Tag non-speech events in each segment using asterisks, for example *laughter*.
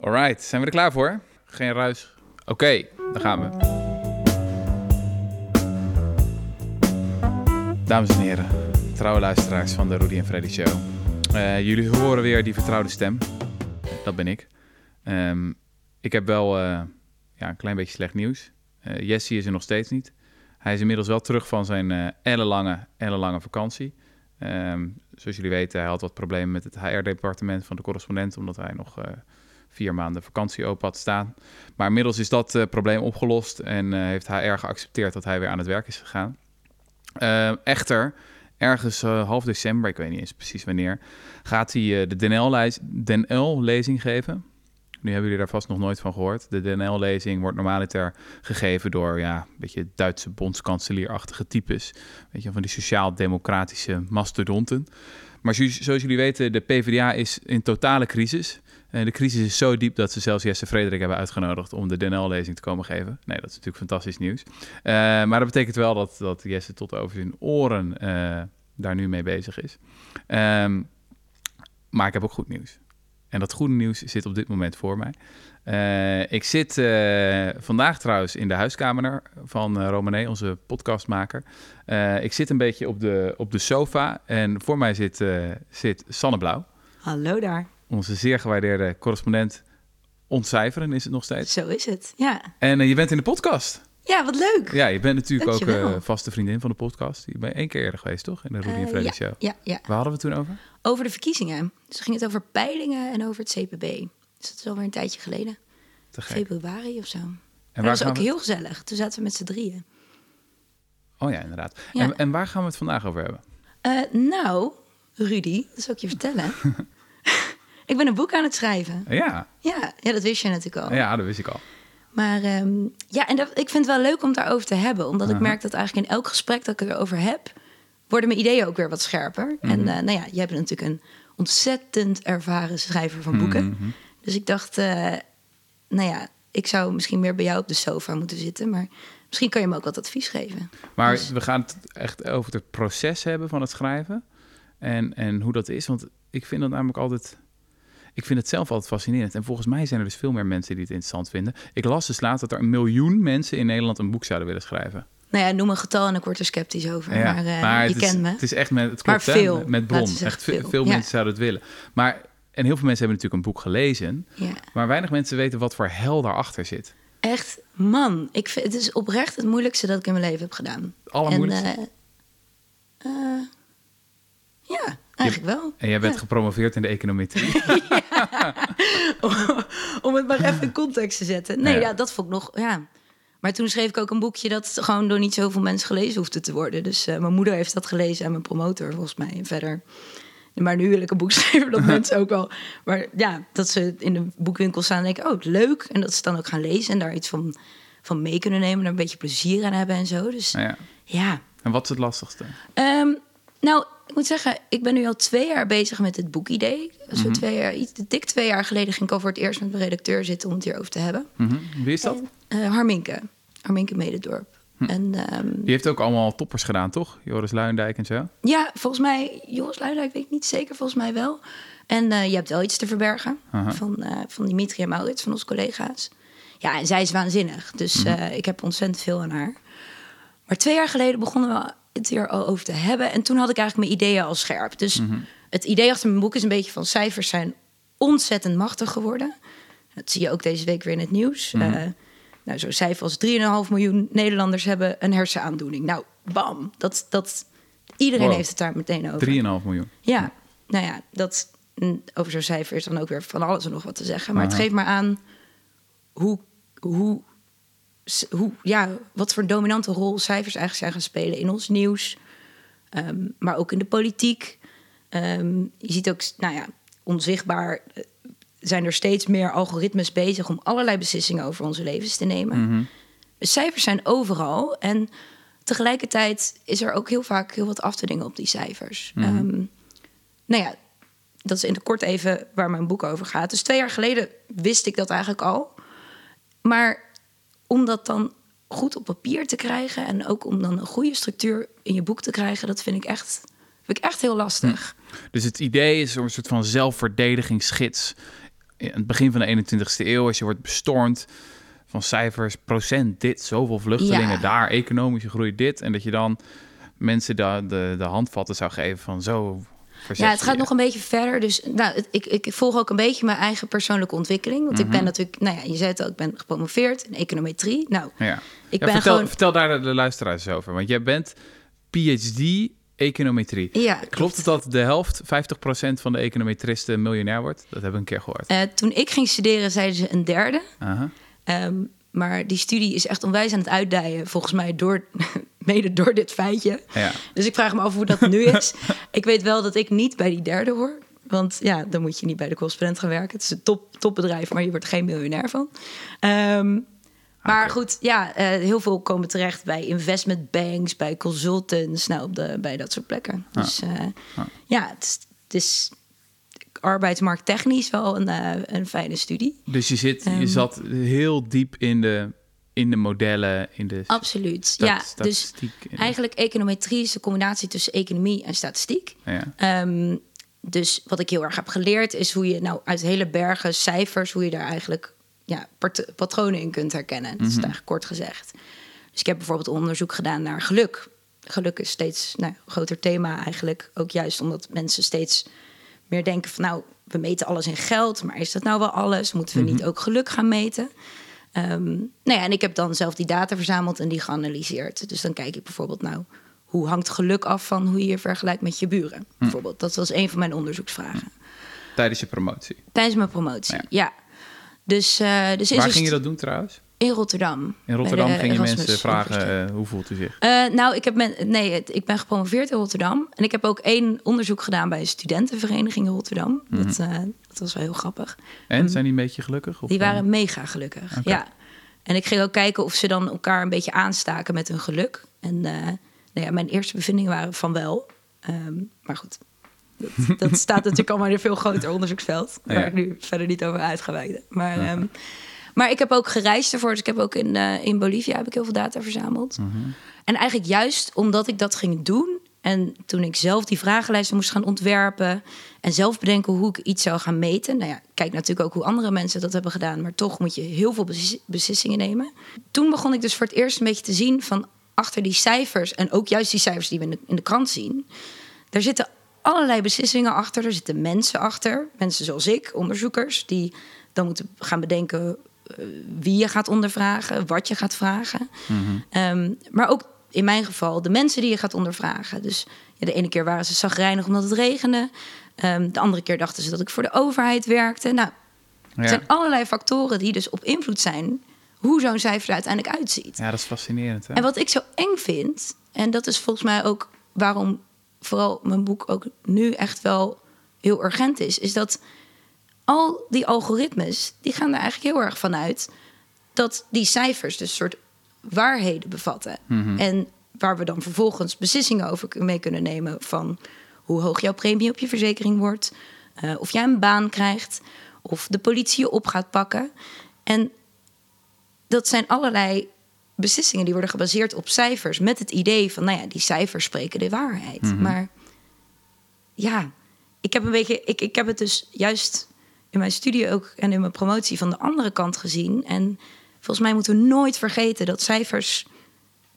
Alright, zijn we er klaar voor? Geen ruis. Oké, dan gaan we. Dames en heren, trouwe luisteraars van de Rudy en Freddy Show. Uh, jullie horen weer die vertrouwde stem. Dat ben ik. Um, ik heb wel uh, ja, een klein beetje slecht nieuws. Uh, Jesse is er nog steeds niet. Hij is inmiddels wel terug van zijn ellenlange, ellenlange vakantie. Um, zoals jullie weten, hij had wat problemen met het HR-departement van de correspondent, omdat hij nog vier maanden vakantie open had staan. Maar inmiddels is dat uh, probleem opgelost en uh, heeft HR geaccepteerd dat hij weer aan het werk is gegaan. Ehm, echter, ergens half december, ik weet niet eens precies wanneer, gaat hij de DNL-lezing geven. Nu hebben jullie daar vast nog nooit van gehoord. De DNL-lezing wordt normaliter gegeven door ja, een beetje Duitse bondskanselierachtige types. Weet je, van die sociaal-democratische mastodonten. Maar zoals jullie weten, de PvdA is in totale crisis. En de crisis is zo diep dat ze zelfs Jesse Frederik hebben uitgenodigd om de DNL-lezing te komen geven. Nee, dat is natuurlijk fantastisch nieuws. Uh, maar dat betekent wel dat, dat Jesse tot over zijn oren uh, daar nu mee bezig is. Um, maar ik heb ook goed nieuws. En dat goede nieuws zit op dit moment voor mij. Ik zit vandaag trouwens in de huiskamer van uh, Romané, onze podcastmaker. ik zit een beetje op de, op de sofa en voor mij zit, zit Sanne Blauw. Hallo daar. Onze zeer gewaardeerde correspondent ontcijferen is het nog steeds. Zo is het, ja. En je bent in de podcast. Ja, wat leuk. Ja, je bent natuurlijk Dankjewel. ook uh, vaste vriendin van de podcast. Je bent één keer eerder geweest, toch? In de Rudy en Freddy ja, Show. Ja, ja. Waar hadden we het toen over? Over de verkiezingen. Dus ging het over peilingen en over het CPB. Dus dat is alweer een tijdje geleden. Te gek. Februari of zo. En waar dat was ook we... heel gezellig. Toen zaten we met z'n drieën. Oh ja, inderdaad. Ja. En, en, waar gaan we het vandaag over hebben? Uh, nou, Rudy, dat zal ik je vertellen. *laughs* ik ben een boek aan het schrijven. Ja. Ja, ja dat wist je natuurlijk al. Ja, dat wist ik al. Maar um, ja, en dat, ik vind het wel leuk om daarover te hebben. Omdat uh -huh. ik merk dat eigenlijk in elk gesprek dat ik erover heb... worden mijn ideeën ook weer wat scherper. Mm -hmm. En uh, nou ja, jij bent natuurlijk een ontzettend ervaren schrijver van boeken. Mm -hmm. Dus ik dacht, uh, nou ja, ik zou misschien meer bij jou op de sofa moeten zitten. Maar misschien kan je me ook wat advies geven. Maar dus, we gaan het echt over het proces hebben van het schrijven. En, en hoe dat is. Want ik vind dat namelijk altijd... Ik vind het zelf altijd fascinerend. En volgens mij zijn er dus veel meer mensen die het interessant vinden. Ik las dus laatst dat er een miljoen mensen in Nederland een boek zouden willen schrijven. Nou ja, noem een getal en ik word er sceptisch over. Ja, maar, uh, maar je kent me. Het is echt met, het klopt, maar veel. Hè, met bron. Echt veel, veel ja. mensen zouden het willen. Maar, en heel veel mensen hebben natuurlijk een boek gelezen. Ja. Maar weinig mensen weten wat voor hel daarachter zit. Echt, man. Ik vind, het is oprecht het moeilijkste dat ik in mijn leven heb gedaan. Het allermoeilijkste? En, uh, uh, ja, eigenlijk wel. En jij bent ja. gepromoveerd in de econometrie. *laughs* ja. *laughs* Om het maar even in context te zetten. Nee, ja. ja. dat vond ik nog... Ja. Maar toen schreef ik ook een boekje dat gewoon door niet zoveel mensen gelezen hoefde te worden. Dus uh, mijn moeder heeft dat gelezen en mijn promotor volgens mij. En verder... Maar nu wil ik een boek schrijven dat *laughs* mensen ook wel... Maar ja, dat ze in de boekwinkel staan en denken... oh, leuk. En dat ze dan ook gaan lezen en daar iets van, van mee kunnen nemen... en er een beetje plezier aan hebben en zo. Dus ja. ja. En wat is het lastigste? Um, nou, ik moet zeggen, ik ben nu al twee jaar bezig met het boekidee. Zo mm -hmm. twee jaar, iets dik twee jaar geleden ging ik al voor het eerst met mijn redacteur zitten om het hierover te hebben. Mm -hmm. Wie is dat? En, uh, Harminke. Harminke Mededorp. Hm. En, um, Die heeft ook allemaal toppers gedaan, toch? Joris Luijendijk en zo? Ja, volgens mij, Joris Luijendijk weet ik niet zeker, volgens mij wel. En uh, je hebt wel iets te verbergen uh -huh. van, uh, van Dimitri en Maurits, van onze collega's. Ja, en zij is waanzinnig. Dus Mhm. mm -hmm. ik heb ontzettend veel aan haar. Maar twee jaar geleden begonnen we het hier al over te hebben. En toen had ik eigenlijk mijn ideeën al scherp. Dus Mhm. mm -hmm. het idee achter mijn boek is een beetje van... cijfers zijn ontzettend machtig geworden. Dat zie je ook deze week weer in het nieuws. Mm -hmm. nou, zo'n cijfer als 3,5 miljoen Nederlanders hebben een hersenaandoening. Nou, bam. Dat, dat, iedereen Wow. heeft het daar meteen over. 3,5 miljoen. Ja, nou ja, dat, over zo'n cijfer is dan ook weer van alles en nog wat te zeggen. Maar het geeft maar aan hoe, hoe, hoe, ja, wat voor een dominante rol cijfers eigenlijk zijn gaan spelen in ons nieuws. Ehm, maar ook in de politiek. Ehm, je ziet ook, nou ja, onzichtbaar eh, zijn er steeds meer algoritmes bezig om allerlei beslissingen over onze levens te nemen. Dus cijfers zijn overal. En tegelijkertijd is er ook heel vaak heel wat af te dingen op die cijfers. Mhm. Ehm, nou ja, dat is in het kort even waar mijn boek over gaat. Dus twee jaar geleden wist ik dat eigenlijk al. Maar om dat dan goed op papier te krijgen... en ook om dan een goede structuur in je boek te krijgen... dat vind ik echt, vind ik echt heel lastig. Dus het idee is een soort van zelfverdedigingsgids in het begin van de 21ste eeuw, als je wordt bestormd van cijfers, procent dit, zoveel vluchtelingen Ja. daar, economische groei dit. En dat je dan mensen de, de, de handvatten zou geven van zo verzet Ja, het gaat je. nog een beetje verder. Dus nou, het- ik, ik volg ook een beetje mijn eigen persoonlijke ontwikkeling. Want ik Mhm. ben natuurlijk, nou ja, je zei het al, ik ben gepromoveerd in econometrie. Nou, Ja. ik Ja, ben vertel, gewoon. vertel daar de, de luisteraars over. Want jij bent PhD econometrie. Ja, Klopt het dat de helft, 50% van de econometristen miljonair wordt? Dat heb ik een keer gehoord. Eh, toen ik ging studeren, zeiden ze een derde. Ehm, maar die studie is echt onwijs aan het uitdijen, volgens mij, door, mede door dit feitje. Ja. Dus ik vraag me af hoe dat nu is. *laughs* ik weet wel dat ik niet bij die derde hoor. Want ja, dan moet je niet bij de correspondent gaan werken. Het is een top, topbedrijf, maar je wordt geen miljonair van. Ehm, maar goed, ja, eh, heel veel komen terecht bij investment banks, bij consultants, nou, op de, bij dat soort plekken. Ah. Dus eh, ja, het is, het is arbeidsmarkttechnisch wel een, eh, een fijne studie. Dus je, zit, je Ehm. zat heel diep in de, in de modellen, in de Absoluut. ja, dus eigenlijk econometrie is de combinatie tussen economie en statistiek. ja. Ehm, dus wat ik heel erg heb geleerd is hoe je nou uit hele bergen cijfers, hoe je daar eigenlijk ja, pat- patronen in kunt herkennen. Dat is het Mhm. eigenlijk kort gezegd. Dus ik heb bijvoorbeeld onderzoek gedaan naar geluk. Geluk is steeds nou, een groter thema eigenlijk. Ook juist omdat mensen steeds meer denken van nou, we meten alles in geld, maar is dat nou wel alles? Moeten we niet ook geluk gaan meten? Ehm, nou ja, en ik heb dan zelf die data verzameld en die geanalyseerd. Dus dan kijk ik bijvoorbeeld nou, hoe hangt geluk af van hoe je je vergelijkt met je buren? Bijvoorbeeld, dat was een van mijn onderzoeksvragen. Tijdens je promotie. Tijdens mijn promotie, Ja. ja. Dus, eh dus Waar ging je dat doen trouwens? In Rotterdam. In Rotterdam Bij de ging je Erasmus mensen vragen, eh, hoe voelt u zich? Eh, nou, ik, heb men, nee, het- ik ben gepromoveerd in Rotterdam. En ik heb ook één onderzoek gedaan bij een studentenvereniging in Rotterdam. dat, eh, dat was wel heel grappig. En, zijn die een beetje gelukkig? Of, Mhm. Die eh, waren mega gelukkig, ja. En ik ging ook kijken of ze dan elkaar een beetje aanstaken met hun geluk. En eh, nou ja, mijn eerste bevindingen waren van wel. Ehm, maar goed, dat, dat *laughs* staat natuurlijk allemaal in een veel groter onderzoeksveld. Waar Ja. ik nu verder niet over uit ga wijden. Maar, ehm, maar ik heb ook gereisd ervoor. Dus ik heb ook in, eh, in Bolivia heb ik heel veel data verzameld. Mhm. En eigenlijk juist omdat ik dat ging doen... en toen ik zelf die vragenlijsten moest gaan ontwerpen... en zelf bedenken hoe ik iets zou gaan meten... nou ja, ik kijk natuurlijk ook hoe andere mensen dat hebben gedaan... maar toch moet je heel veel beslis- beslissingen nemen. Toen begon ik dus voor het eerst een beetje te zien... van achter die cijfers en ook juist die cijfers die we in de, in de krant zien... daar zitten allerlei beslissingen achter. Er zitten mensen achter. Mensen zoals ik, onderzoekers, die dan moeten gaan bedenken wie je gaat ondervragen, wat je gaat vragen. Ehm, maar ook in mijn geval de mensen die je gaat ondervragen. Dus ja, de ene keer waren ze zagrijnig omdat het regende. Ehm, de andere keer dachten ze dat ik voor de overheid werkte. Nou, Ja. er zijn allerlei factoren die dus op invloed zijn hoe zo'n cijfer er uiteindelijk uitziet. ja, dat is fascinerend. Hè? En wat ik zo eng vind, en dat is volgens mij ook waarom vooral mijn boek ook nu echt wel heel urgent is, is dat al die algoritmes, die gaan er eigenlijk heel erg vanuit dat die cijfers dus soort waarheden bevatten. En waar we dan vervolgens beslissingen over mee kunnen nemen van hoe hoog jouw premie op je verzekering wordt, eh, of jij een baan krijgt, of de politie je op gaat pakken. En dat zijn allerlei beslissingen die worden gebaseerd op cijfers. Met het idee van, nou ja, die cijfers spreken de waarheid. Maar ja, ik heb een beetje, ik, ik heb het dus juist in mijn studie ook en in mijn promotie van de andere kant gezien. En volgens mij moeten we nooit vergeten dat cijfers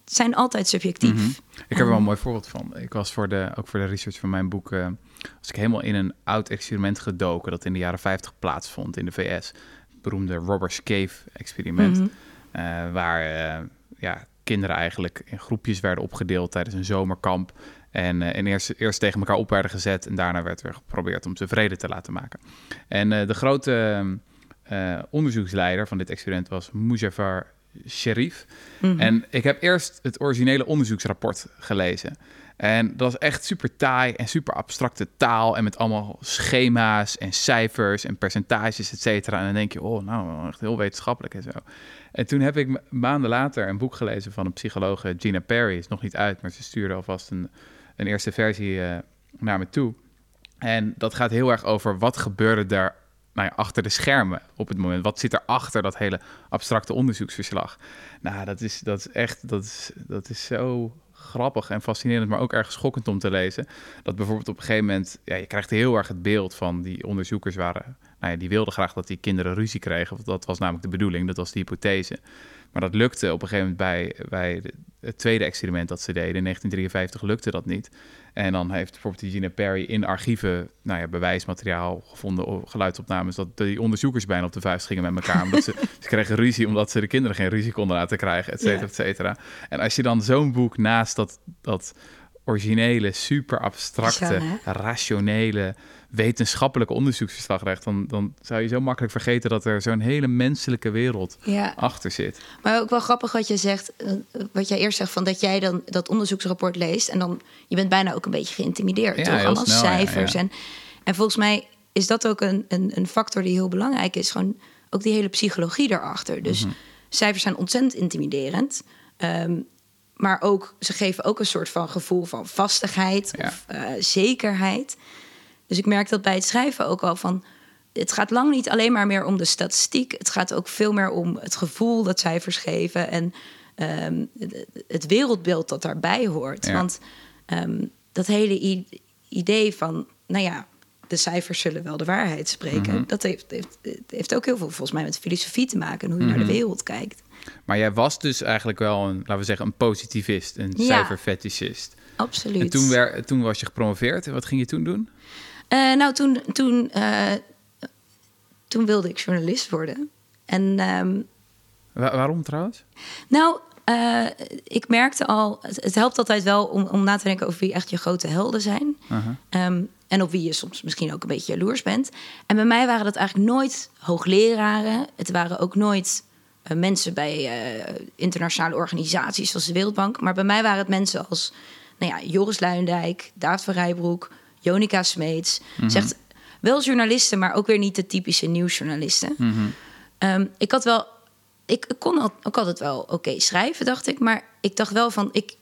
zijn altijd subjectief. Mhm. Ik heb er wel een mooi voorbeeld van. Ik was voor de, ook voor de research van mijn boek... eh, was ik helemaal in een oud experiment gedoken... dat in de jaren 50 plaatsvond in de VS. Het beroemde Robbers Cave-experiment. Mhm. eh, waar eh, ja, kinderen eigenlijk in groepjes werden opgedeeld tijdens een zomerkamp. En, eh, en eerst, eerst tegen elkaar op werden gezet... en daarna werd er geprobeerd om ze vrede te laten maken. En eh, de grote eh, onderzoeksleider van dit experiment was Mujafar Sherif. Mhm. En ik heb eerst het originele onderzoeksrapport gelezen. En dat was echt super taai en super abstracte taal. En met allemaal schema's en cijfers en percentages, et cetera. En dan denk je, oh, nou, echt heel wetenschappelijk en zo. En toen heb ik ma- maanden later een boek gelezen van een psycholoog, eh, Gina Perry. Is nog niet uit, maar ze stuurde alvast een, een eerste versie eh, naar me toe. En dat gaat heel erg over wat gebeurde daar nou achter de schermen op het moment. Wat zit er achter dat hele abstracte onderzoeksverslag? Nou, dat is, dat is echt, dat is, dat is zo grappig en fascinerend, maar ook erg schokkend om te lezen. Dat bijvoorbeeld op een gegeven moment, ja, je krijgt heel erg het beeld van die onderzoekers waren nou ja, die wilde graag dat die kinderen ruzie kregen. Dat was namelijk de bedoeling, dat was de hypothese. Maar dat lukte op een gegeven moment bij, bij het tweede experiment dat ze deden. In 1953 lukte dat niet. En dan heeft bijvoorbeeld Gina Perry in archieven nou ja, bewijsmateriaal gevonden, geluidsopnames, dat die onderzoekers bijna op de vuist gingen met elkaar. Omdat ze, *laughs* ze kregen ruzie omdat ze de kinderen geen ruzie konden laten krijgen, et cetera, et cetera. En als je dan zo'n boek naast dat, dat originele, super abstracte, rationele, wetenschappelijke onderzoeksverslag legt, dan, dan zou je zo makkelijk vergeten dat er zo'n hele menselijke wereld achter zit. Maar ook wel grappig wat je zegt, eh, wat jij eerst zegt, van dat jij dan dat onderzoeksrapport leest en dan je bent bijna ook een beetje geïntimideerd. Ja, toch? Allemaal cijfers. En, en volgens mij is dat ook een, een, een, factor die heel belangrijk is. Gewoon ook die hele psychologie daarachter. Dus mhm. cijfers zijn ontzettend intimiderend. Ehm, maar ook, ze geven ook een soort van gevoel van vastigheid of uh, zekerheid. Dus ik merk dat bij het schrijven ook al van. Het gaat lang niet alleen maar meer om de statistiek. Het gaat ook veel meer om het gevoel dat cijfers geven en um, het wereldbeeld dat daarbij hoort. Want um, dat hele idee van, nou ja, de cijfers zullen wel de waarheid spreken. Mhm. Dat heeft, heeft, heeft, ook heel veel volgens mij met filosofie te maken en hoe je naar de mhm. wereld kijkt. Maar jij was dus eigenlijk wel een, laten we zeggen, een positivist, een ja, cijferfetischist. Absoluut. En toen, werd, toen was je gepromoveerd. Wat ging je toen doen? Uh, nou, toen, toen, uh, toen wilde ik journalist worden. En, um, waarom trouwens? Nou, uh, ik merkte al, het, helpt altijd wel om, om na te denken over wie echt je grote helden zijn. -huh. Um, en op wie je soms misschien ook een beetje jaloers bent. En bij mij waren dat eigenlijk nooit hoogleraren. Het waren ook nooit mensen bij internationale organisaties zoals de Wereldbank. Maar bij mij waren het mensen als nou ja, Joris Luijendijk, David van Rijbroek, Jonica Smeets. Mm Zegt wel journalisten, maar ook weer niet de typische nieuwsjournalisten. Mm -hmm. um, ik had wel, ik, ik kon ook altijd wel oké schrijven, dacht ik. Maar ik dacht wel van, ik,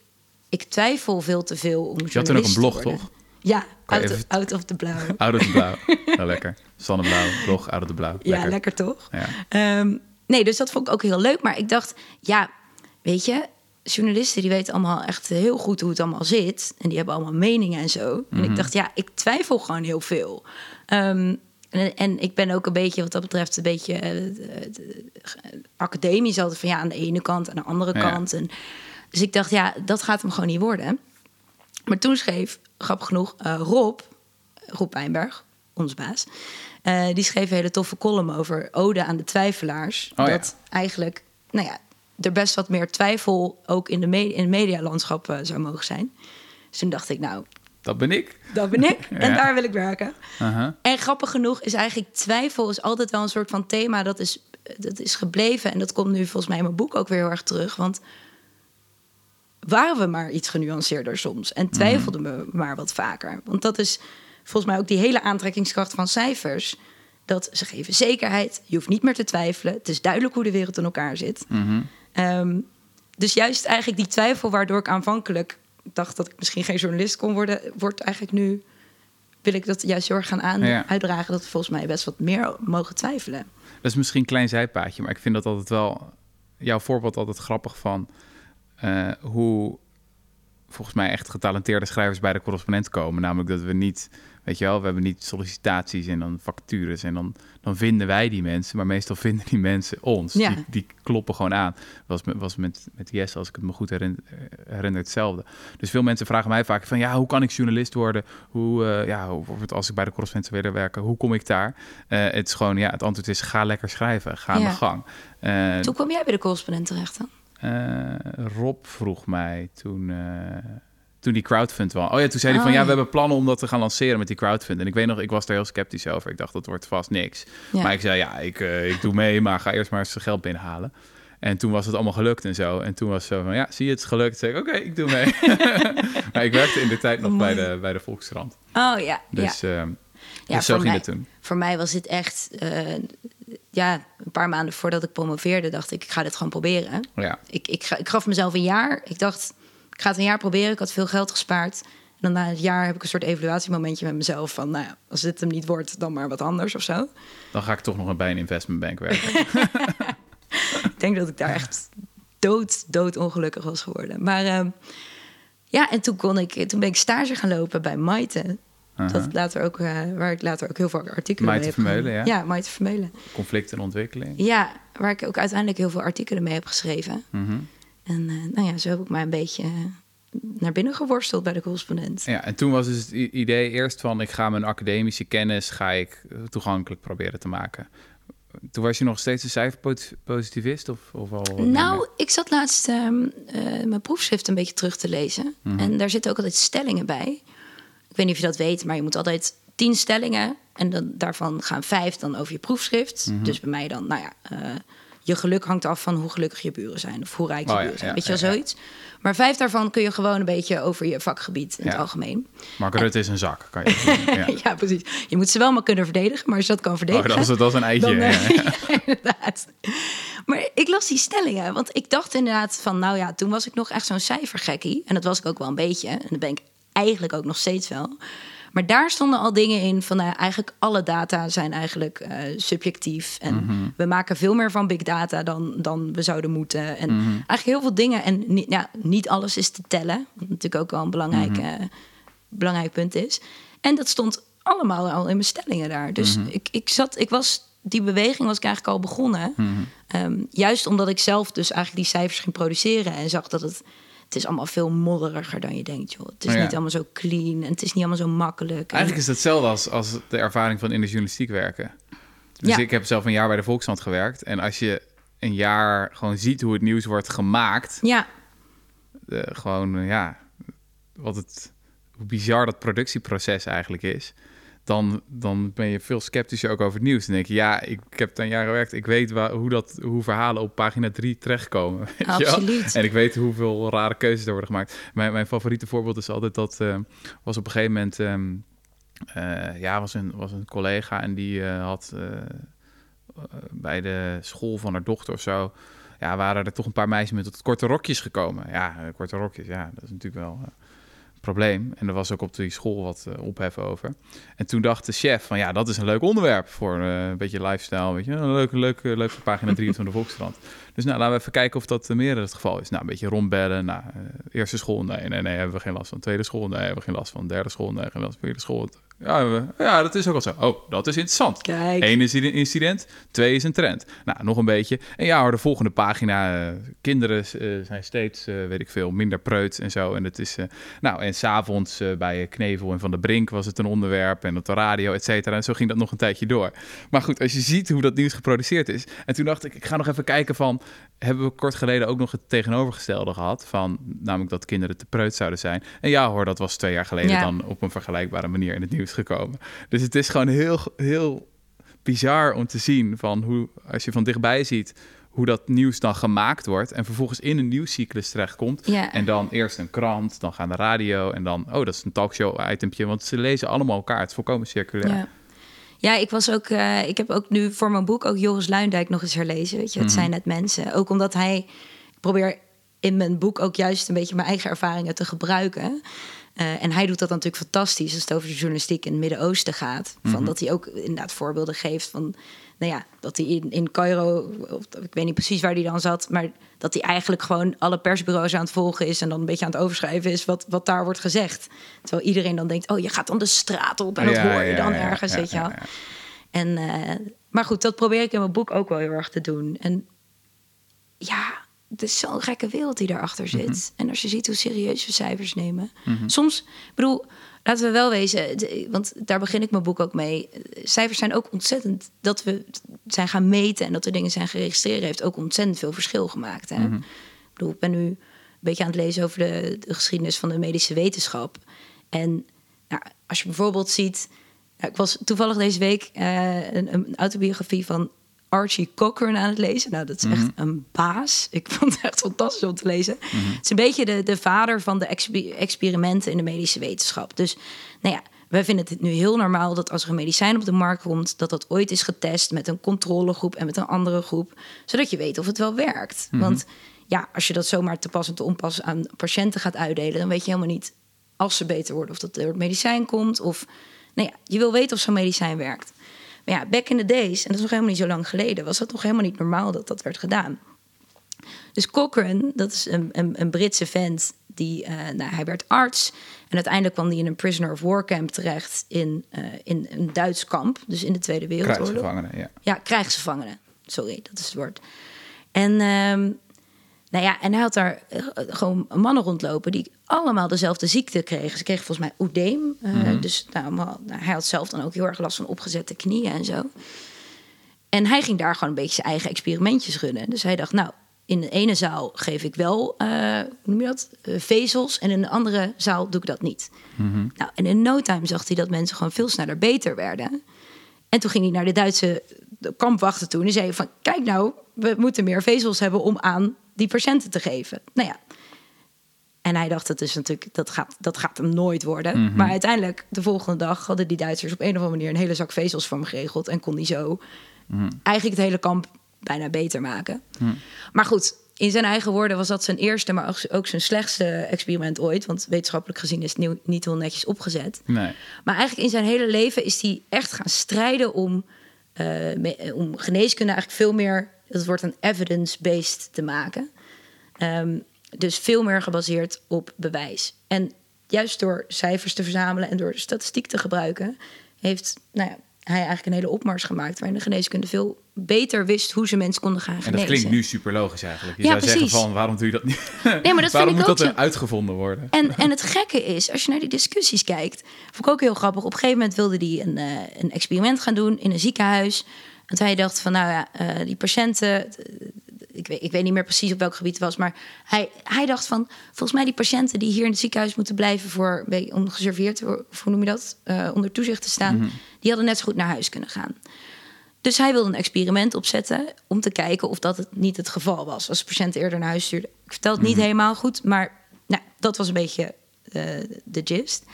ik twijfel veel te veel om Je had toen ook een blog, toch? Ja, out of, out of, the blauw. *laughs* Out of the blauw. *laughs* Nou, lekker. Zonneblauw, blog, out of the blauw. Ja, lekker toch? Ja. Um, nee, dus dat vond ik ook heel leuk. Maar ik dacht, ja, weet je, journalisten die weten allemaal echt heel goed hoe het allemaal zit. En die hebben allemaal meningen en zo. En ik mhm. dacht, ja, ik twijfel gewoon heel veel. Um, en, en, ik ben ook een beetje, wat dat betreft, een beetje uh, academisch altijd van ja, aan de ene kant, aan de andere kant. En, dus ik dacht, ja, dat gaat hem gewoon niet worden. Maar toen schreef, grappig genoeg, uh, Rob, Rob Wijnberg, ons baas, uh, die schreef een hele toffe column over ode aan de twijfelaars. Oh, dat eigenlijk, nou ja, er best wat meer twijfel ook in, de in het medialandschap uh, zou mogen zijn. Dus toen dacht ik, nou... Dat ben ik. Dat ben ik. *laughs* En daar wil ik werken. Uh -huh. En grappig genoeg is eigenlijk twijfel is altijd wel een soort van thema dat is, dat is gebleven. En dat komt nu volgens mij in mijn boek ook weer heel erg terug. Want waren we maar iets genuanceerder soms. En twijfelden we maar wat vaker. Want dat is volgens mij ook die hele aantrekkingskracht van cijfers. Dat ze geven zekerheid. Je hoeft niet meer te twijfelen. Het is duidelijk hoe de wereld in elkaar zit. Mm Um, dus juist eigenlijk die twijfel waardoor ik aanvankelijk dacht dat ik misschien geen journalist kon worden, wordt eigenlijk nu wil ik dat juist heel erg gaan aan, uitdragen dat we volgens mij best wat meer mogen twijfelen. Dat is misschien een klein zijpaadje, maar ik vind dat altijd wel jouw voorbeeld altijd grappig van uh, hoe volgens mij echt getalenteerde schrijvers bij de correspondent komen. Namelijk dat we niet Weet je wel, we hebben niet sollicitaties en dan vacatures en dan, dan vinden wij die mensen, maar meestal *laughs* vinden die mensen ons. Ja. Die, die, kloppen gewoon aan. Was, was met, met Yes, als ik het me goed herinner, herinner, hetzelfde. Dus veel mensen vragen mij vaak van, ja, hoe kan ik journalist worden? Hoe, uh, ja, als ik bij de correspondent willen werken, hoe kom ik daar? Uh, het is gewoon, ja, het antwoord is, ga lekker schrijven, ga aan de gang. Uh, hoe kwam jij bij de correspondent terecht dan? Rob vroeg mij toen toen die crowdfund was. Oh ja, toen zei hij van ja, we oh, hebben plannen om dat te gaan lanceren met die crowdfund. En ik weet nog, ik was daar heel sceptisch over. Ik dacht, dat wordt vast niks. Maar ik zei, ja, ik, uh, ik doe mee, maar ga eerst maar eens geld binnenhalen. En toen was het allemaal gelukt en zo. En toen was zo van, ja, zie je, het is gelukt. Zeg ik, oké, ik doe mee. *laughs* maar ik werkte in de tijd nog bij de, bij de Volkskrant. Oh ja, Dus, ja. Uh, ja, dus zo ging mij, het toen. Voor mij was het echt... Uh, ja, een paar maanden voordat ik promoveerde, dacht ik, ik ga dit gewoon proberen. Ja. Ik, ik, ik gaf mezelf een jaar. Ik dacht, ga het een jaar proberen. Ik had veel geld gespaard. En dan na het jaar heb ik een soort evaluatiemomentje met mezelf. Van, nou ja, als dit hem niet wordt, dan maar wat anders of zo. Dan ga ik toch nog bij een investmentbank werken. *laughs* ik denk dat ik daar echt dood, dood ongelukkig was geworden. Maar uh, ja, en toen, kon ik, toen ben ik stage gaan lopen bij Maite. dat later ook, uh, waar ik later ook heel veel artikelen mee heb Vermeulen, ja. Ja, Maite Vermeulen. Conflict en ontwikkeling. Ja, waar ik ook uiteindelijk heel veel artikelen mee heb geschreven. Mhm. En uh, nou ja, zo heb ik mij een beetje naar binnen geworsteld bij de correspondent. Ja, en toen was dus het idee eerst van... ik ga mijn academische kennis ga ik toegankelijk proberen te maken. Toen was je nog steeds een cijferpositivist? Of, of al nou, ik zat laatst uh, mijn proefschrift een beetje terug te lezen. Mhm. En daar zitten ook altijd stellingen bij. Ik weet niet of je dat weet, maar je moet altijd tien stellingen. En dan, daarvan gaan vijf dan over je proefschrift. Mhm. Dus bij mij dan, nou ja, uh, je geluk hangt af van hoe gelukkig je buren zijn. Of hoe rijk je Oh buren zijn. weet je wel, zoiets. Maar vijf daarvan kun je gewoon een beetje over je vakgebied in het algemeen. Mark Rutte is een zak, kan je. *laughs* Ja. Precies. Je moet ze wel maar kunnen verdedigen. Maar als je dat kan Oh, verdedigen... dat, is, dat is een eitje. Dan, eh, *laughs* inderdaad. Maar ik las die stellingen, want ik dacht inderdaad van, nou ja, toen was ik nog echt zo'n cijfergekkie. En dat was ik ook wel een beetje. En dat ben ik eigenlijk ook nog steeds wel. Maar daar stonden al dingen in van, nou eigenlijk alle data zijn eigenlijk eh, subjectief. En we maken veel meer van big data dan, dan we zouden moeten. En eigenlijk heel veel dingen. En niet, ja, niet alles is te tellen, wat natuurlijk ook wel een belangrijk, eh, belangrijk punt is. En dat stond allemaal al in mijn stellingen daar. Dus ik, ik zat, ik was, die beweging was ik eigenlijk al begonnen. Ehm, juist omdat ik zelf dus eigenlijk die cijfers ging produceren en zag dat het, het is allemaal veel modderiger dan je denkt, joh. Het is Oh ja. niet allemaal zo clean en het is niet allemaal zo makkelijk. En- Eigenlijk is het hetzelfde als, als de ervaring van in de journalistiek werken. Dus Ja. ik heb zelf een jaar bij de Volkskrant gewerkt. En als je een jaar gewoon ziet hoe het nieuws wordt gemaakt... ja, eh, gewoon, ja, wat het, hoe bizar dat productieproces eigenlijk is... Dan, dan ben je veel sceptischer ook over het nieuws. Dan denk je, ja, ik, ik heb een jaar gewerkt. Ik weet waar, hoe, dat, hoe verhalen op pagina 3 terechtkomen. *laughs* weet je wel? Absoluut. En ik weet hoeveel rare keuzes er worden gemaakt. Mijn, mijn favoriete voorbeeld is altijd dat... eh, was op een gegeven moment... ehm, eh, ja, was een, was een collega en die eh, had bij de school van haar dochter of zo... Ja, waren er toch een paar meisjes met korte rokjes gekomen. Ja, korte rokjes, ja, dat is natuurlijk wel... probleem. En er was ook op die school wat eh, ophef over. En toen dacht de chef van ja, dat is een leuk onderwerp voor eh, een beetje lifestyle, weet je, een leuke, leuke, leuke pagina 3 van de Volkskrant. Dus nou, laten we even kijken of dat eh, meer het geval is. Nou, een beetje rondbellen. Nou, eerste school, nee, nee, nee, hebben we geen last van. Tweede school, nee, hebben we geen last van. Derde school, nee, geen last van. Vierde school, ja, ja, dat is ook wel zo. Oh, dat is interessant. Kijk. Eén is een incident, twee is een trend. Nou, nog een beetje. En ja hoor, de volgende pagina. eh, kinderen eh, zijn steeds, eh, weet ik veel, minder preut en zo. En het is, nou, en s'avonds bij Knevel en Van der Brink was het een onderwerp. En op de radio, et cetera. En zo ging dat nog een tijdje door. Maar goed, als je ziet hoe dat nieuws geproduceerd is. En toen dacht ik, ik ga nog even kijken van... Hebben we kort geleden ook nog het tegenovergestelde gehad? Van, namelijk dat kinderen te preut zouden zijn. En ja hoor, dat was twee jaar geleden Ja. dan op een vergelijkbare manier in het nieuws gekomen. Dus het is gewoon heel, heel bizar om te zien van hoe, als je van dichtbij ziet hoe dat nieuws dan gemaakt wordt en vervolgens in een nieuwscyclus terechtkomt. Ja. En dan eerst een krant, dan gaan de radio en dan, oh, dat is een talkshow-itempje, want ze lezen allemaal elkaar. Het is volkomen circulair. Ja. Ja, ik was ook. eh, ik heb ook nu voor mijn boek ook Joris Luindijk nog eens herlezen. Weet je, het zijn net mensen. Ook omdat hij. Ik probeer in mijn boek ook juist een beetje mijn eigen ervaringen te gebruiken. Eh, en hij doet dat natuurlijk fantastisch als het over de journalistiek in het Midden-Oosten gaat. Van dat hij ook inderdaad voorbeelden geeft van. Nou ja, dat hij in, in Cairo, of, ik weet niet precies waar hij dan zat, maar dat hij eigenlijk gewoon alle persbureaus aan het volgen is en dan een beetje aan het overschrijven is wat, wat daar wordt gezegd. Terwijl iedereen dan denkt, oh, je gaat dan de straat op en dat Ja, hoor je dan ja, ergens, ja, weet je wel. En, eh, maar goed, dat probeer ik in mijn boek ook wel heel erg te doen. En ja, het is zo'n gekke wereld die daarachter zit. Mhm. En als je ziet hoe serieus we cijfers nemen. Soms, ik bedoel, laten we wel wezen, de- want daar begin ik mijn boek ook mee. Cijfers zijn ook ontzettend, dat we zijn gaan meten en dat er dingen zijn geregistreerd, heeft ook ontzettend veel verschil gemaakt. Hè? Mhm. Ik bedoel, ik ben nu een beetje aan het lezen over de, de geschiedenis van de medische wetenschap. En nou, als je bijvoorbeeld ziet. nou, ik was toevallig deze week eh, een, een autobiografie van Archie Cochran aan het lezen. Nou, dat is echt een baas. Ik vond het echt fantastisch om te lezen. Het is een beetje de, de vader van de expe- experimenten in de medische wetenschap. Dus, nou ja, wij vinden het nu heel normaal dat als er een medicijn op de markt komt, dat dat ooit is getest met een controlegroep en met een andere groep, zodat je weet of het wel werkt. Want ja, als je dat zomaar te pas en te onpas aan patiënten gaat uitdelen, dan weet je helemaal niet als ze beter worden of dat door het medicijn komt. Of nou ja, je wil weten of zo'n medicijn werkt. Maar ja, back in the days, en dat is nog helemaal niet zo lang geleden, was dat nog helemaal niet normaal dat dat werd gedaan. Dus Cochrane, dat is een, een, een Britse vent, die, uh, nou, hij werd arts. En uiteindelijk kwam hij in een prisoner of war camp terecht in, uh, in een Duits kamp. Dus in de Tweede Wereldoorlog. Krijgsgevangenen, ja. Ja, krijgsgevangenen. Sorry, dat is het woord. En, um, nou ja, en hij had daar uh, gewoon mannen rondlopen die allemaal dezelfde ziekte kregen. Ze kregen volgens mij oedeem. Uh, mm -hmm. Dus nou, hij had zelf dan ook heel erg last van opgezette knieën en zo. En hij ging daar gewoon een beetje zijn eigen experimentjes runnen. Dus hij dacht, nou, in de ene zaal geef ik wel, uh, hoe noem je dat, uh, vezels. En in de andere zaal doe ik dat niet. Mm -hmm. Nou, en in no time zag hij dat mensen gewoon veel sneller beter werden. En toen ging hij naar de Duitse kampwachten toe. En zei van, kijk nou, we moeten meer vezels hebben om aan die patiënten te geven. Nou ja. En hij dacht, dat, is natuurlijk, dat, gaat, dat gaat hem nooit worden. Mhm. Maar uiteindelijk, de volgende dag, hadden die Duitsers op een of andere manier een hele zak vezels voor hem geregeld. En kon hij zo Mhm. eigenlijk het hele kamp bijna beter maken. Mhm. Maar goed, in zijn eigen woorden was dat zijn eerste, maar ook- zijn slechtste experiment ooit. Want wetenschappelijk gezien is het nieuw- niet heel netjes opgezet. Nee. Maar eigenlijk in zijn hele leven is hij echt gaan strijden om, eh, om geneeskunde eigenlijk veel meer, dat wordt een evidence-based te maken. Ehm, dus veel meer gebaseerd op bewijs. En juist door cijfers te verzamelen en door statistiek te gebruiken, heeft nou ja, hij eigenlijk een hele opmars gemaakt waarin de geneeskunde veel beter wist hoe ze mensen konden gaan En genezen. dat klinkt nu super logisch eigenlijk. Je Ja, zou zeggen van, waarom doe je dat niet? Nee, maar dat *laughs* waarom moet dat er uitgevonden worden? En, en het gekke is, als je naar die discussies kijkt, vond ik ook heel grappig. Op een gegeven moment wilde hij een, eh, een experiment gaan doen in een ziekenhuis. En hij dacht van, nou ja, eh, die patiënten, ik weet, ik weet niet meer precies op welk gebied het was, maar hij, hij dacht van, volgens mij die patiënten die hier in het ziekenhuis moeten blijven voor, om geserveerd, of hoe noem je dat, Eh, onder toezicht te staan, die hadden net zo goed naar huis kunnen gaan. Dus hij wilde een experiment opzetten om te kijken of dat het niet het geval was. Als de patiënt eerder naar huis stuurde. Ik vertel het niet helemaal goed, maar nou, dat was een beetje eh, de gist.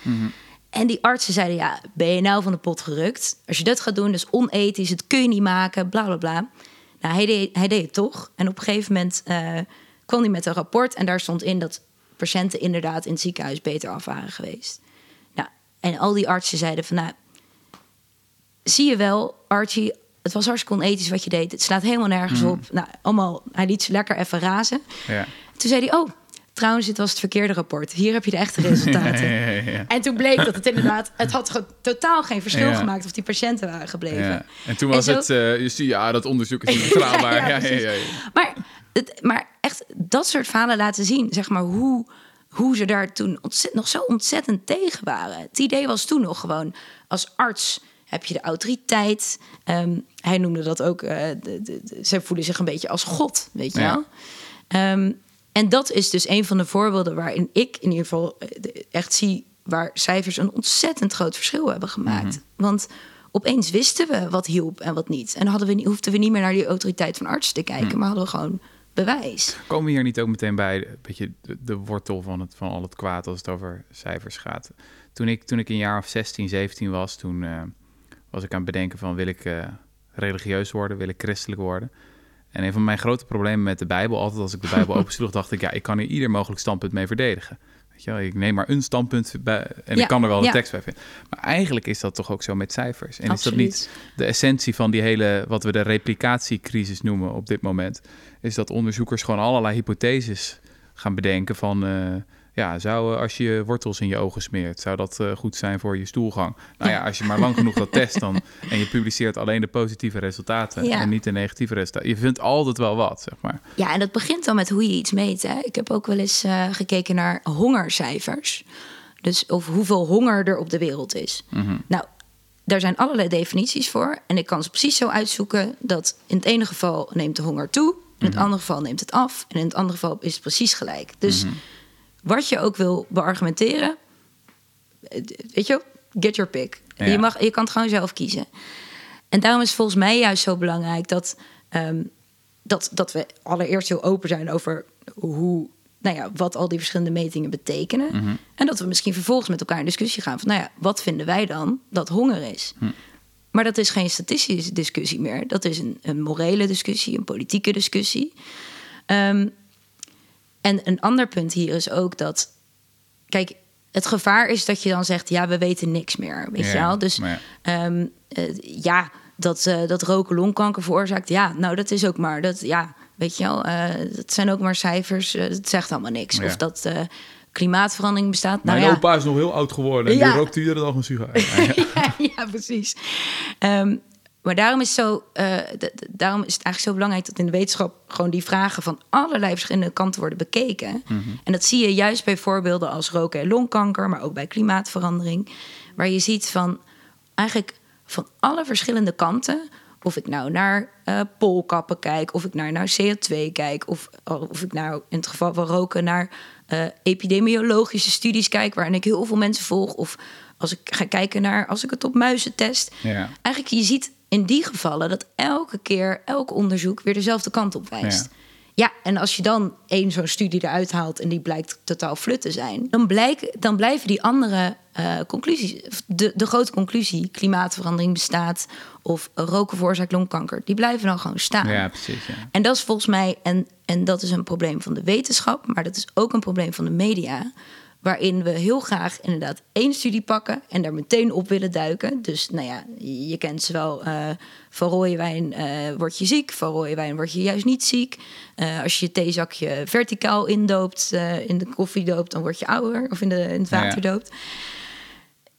En die artsen zeiden, ja, ben je nou van de pot gerukt? Als je dat gaat doen, dat is onethisch, het kun je niet maken, bla bla bla. Nou, hij deed, hij deed het toch. En op een gegeven moment eh, kwam hij met een rapport en daar stond in dat patiënten inderdaad in het ziekenhuis beter af waren geweest. Nou, en al die artsen zeiden van, nou, zie je wel, Archie, het was hartstikke onethisch wat je deed. Het slaat helemaal nergens op. Nou, allemaal, hij liet ze lekker even razen. Ja. Toen zei hij, oh, trouwens, dit was het verkeerde rapport. Hier heb je de echte resultaten. *laughs* Ja, ja, ja. En toen bleek dat het *laughs* inderdaad, het had totaal geen verschil gemaakt of die patiënten waren gebleven. Ja. En toen was zo- het, eh, je ziet, ja, dat onderzoek is *laughs* niet betrouwbaar. Maar, het, maar echt dat soort verhalen laten zien, zeg maar, hoe, hoe ze daar toen ontzett, nog zo ontzettend tegen waren. Het idee was toen nog gewoon, als arts heb je de autoriteit. Ehm, hij noemde dat ook, eh, de, de, de- ze voelen zich een beetje als God, weet je Ja. wel. Ehm, en dat is dus een van de voorbeelden waarin ik in ieder geval eh, echt zie waar cijfers een ontzettend groot verschil hebben gemaakt. Want opeens wisten we wat hielp en wat niet. En hadden we, niet- hoefden we niet meer naar die autoriteit van arts te kijken, maar hadden we gewoon bewijs. Komen we hier niet ook meteen bij een beetje de, de wortel van, het, van al het kwaad als het over cijfers gaat? Toen ik, toen ik een jaar of 16, 17 was, toen eh, was ik aan het bedenken van wil ik eh, religieus worden, wil ik christelijk worden? En een van mijn grote problemen met de Bijbel, altijd als ik de Bijbel *laughs* opensloeg, dacht ik, ja, ik kan hier ieder mogelijk standpunt mee verdedigen. Weet je wel, ik neem maar een standpunt bij en Ja, ik kan er wel ja. een tekst bij vinden. Maar eigenlijk is dat toch ook zo met cijfers. En is dat niet de essentie van die hele, wat we de replicatiecrisis noemen op dit moment, is dat onderzoekers gewoon allerlei hypotheses gaan bedenken van, eh, ja, zou eh, als je wortels in je ogen smeert, zou dat eh, goed zijn voor je stoelgang? Nou ja, als je maar lang genoeg dat test dan *laughs* en je publiceert alleen de positieve resultaten Ja. en niet de negatieve resultaten, je vindt altijd wel wat, zeg maar. Ja, en dat begint dan met hoe je iets meet. Hè. Ik heb ook wel eens eh, gekeken naar hongercijfers. Dus of hoeveel honger er op de wereld is. Nou, daar zijn allerlei definities voor. En ik kan ze precies zo uitzoeken dat in het ene geval neemt de honger toe. In het andere geval neemt het af. En in het andere geval is het precies gelijk. Dus wat je ook wil beargumenteren, weet je, get your pick. Ja. Je, mag, je kan het gewoon zelf kiezen. En daarom is volgens mij juist zo belangrijk dat, ehm, dat, dat we allereerst heel open zijn over hoe, nou ja, wat al die verschillende metingen betekenen. En dat we misschien vervolgens met elkaar in discussie gaan van, nou ja, wat vinden wij dan dat honger is? Maar dat is geen statistische discussie meer. Dat is een, een morele discussie, een politieke discussie. Ehm, en een ander punt hier is ook dat, kijk, het gevaar is dat je dan zegt, ja, we weten niks meer, weet je Ja, wel? Dus ja. Ehm, eh, ja, dat, eh, dat roken longkanker veroorzaakt. Ja, nou, dat is ook maar. Dat, ja, weet je wel, uh, het zijn ook maar cijfers. Uh, het zegt allemaal niks. Of dat uh, klimaatverandering bestaat. Mijn nou, ja. opa is nog heel oud geworden en die rookt iedere dag een sigaar. *laughs* ja, ja, precies. Um, maar daarom is, zo, daarom is het eigenlijk zo belangrijk dat in de wetenschap gewoon die vragen van allerlei verschillende kanten worden bekeken. Mhm. En dat zie je juist bij voorbeelden als roken en longkanker, maar ook bij klimaatverandering. Waar je ziet van eigenlijk van alle verschillende kanten of ik nou naar uh, poolkappen kijk, of ik naar, naar CO2 kijk, of, of ik nou in het geval van roken naar uh, epidemiologische studies kijk, waarin ik heel veel mensen volg, of als ik ga kijken naar als ik het op muizen test. Ja. Eigenlijk, je ziet in die gevallen dat elke keer, elk onderzoek weer dezelfde kant op wijst. Ja. Ja, en als je dan één zo'n studie eruit haalt en die blijkt totaal flut te zijn, dan, dan blijven die andere uh, conclusies, de, de grote conclusie, klimaatverandering bestaat of roken veroorzaakt longkanker, die blijven dan gewoon staan. Ja, precies. Ja. En dat is volgens mij, en, en dat is een probleem van de wetenschap, maar dat is ook een probleem van de media waarin we heel graag inderdaad één studie pakken en daar meteen op willen duiken. Dus nou ja, je kent ze wel. Uh, van rode wijn uh, word je ziek, van rode wijn word je juist niet ziek. Uh, als je je theezakje verticaal indoopt, in de koffie doopt, dan word je ouder. Of in, de, in het water ja. doopt.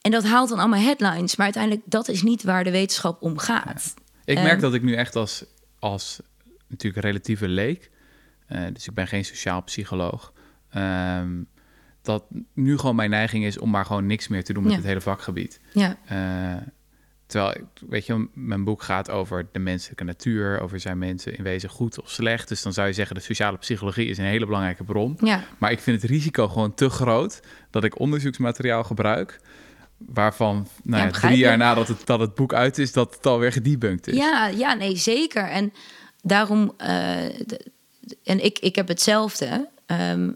En dat haalt dan allemaal headlines. Maar uiteindelijk, dat is niet waar de wetenschap om gaat. Ja. Ik merk dat ik nu echt als, als natuurlijk relatieve leek... dus ik ben geen sociaal psycholoog... Um, dat nu gewoon mijn neiging is om maar gewoon niks meer te doen met Ja. het hele vakgebied. Ja, Uh, terwijl, weet je, mijn boek gaat over de menselijke natuur, over zijn mensen in wezen goed of slecht. Dus dan zou je zeggen, de sociale psychologie is een hele belangrijke bron. ja. Maar ik vind het risico gewoon te groot dat ik onderzoeksmateriaal gebruik, waarvan nou ja, drie jaar nadat het, dat het boek uit is, dat het alweer gedebunked is. Ja, ja, nee, zeker. En daarom, eh, de- en ik, ik heb hetzelfde. ehm,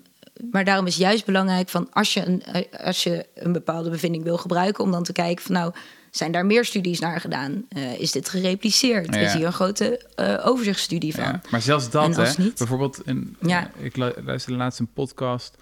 maar daarom is juist belangrijk van als je, een, eh, als je een bepaalde bevinding wil gebruiken, om dan te kijken van nou, zijn daar meer studies naar gedaan? Eh, is dit gerepliceerd? Ja. Is hier een grote eh, overzichtsstudie van? Ja, maar zelfs dat, hè? niet? Bijvoorbeeld, Ja. eh, ik lu- luisterde laatst een podcast.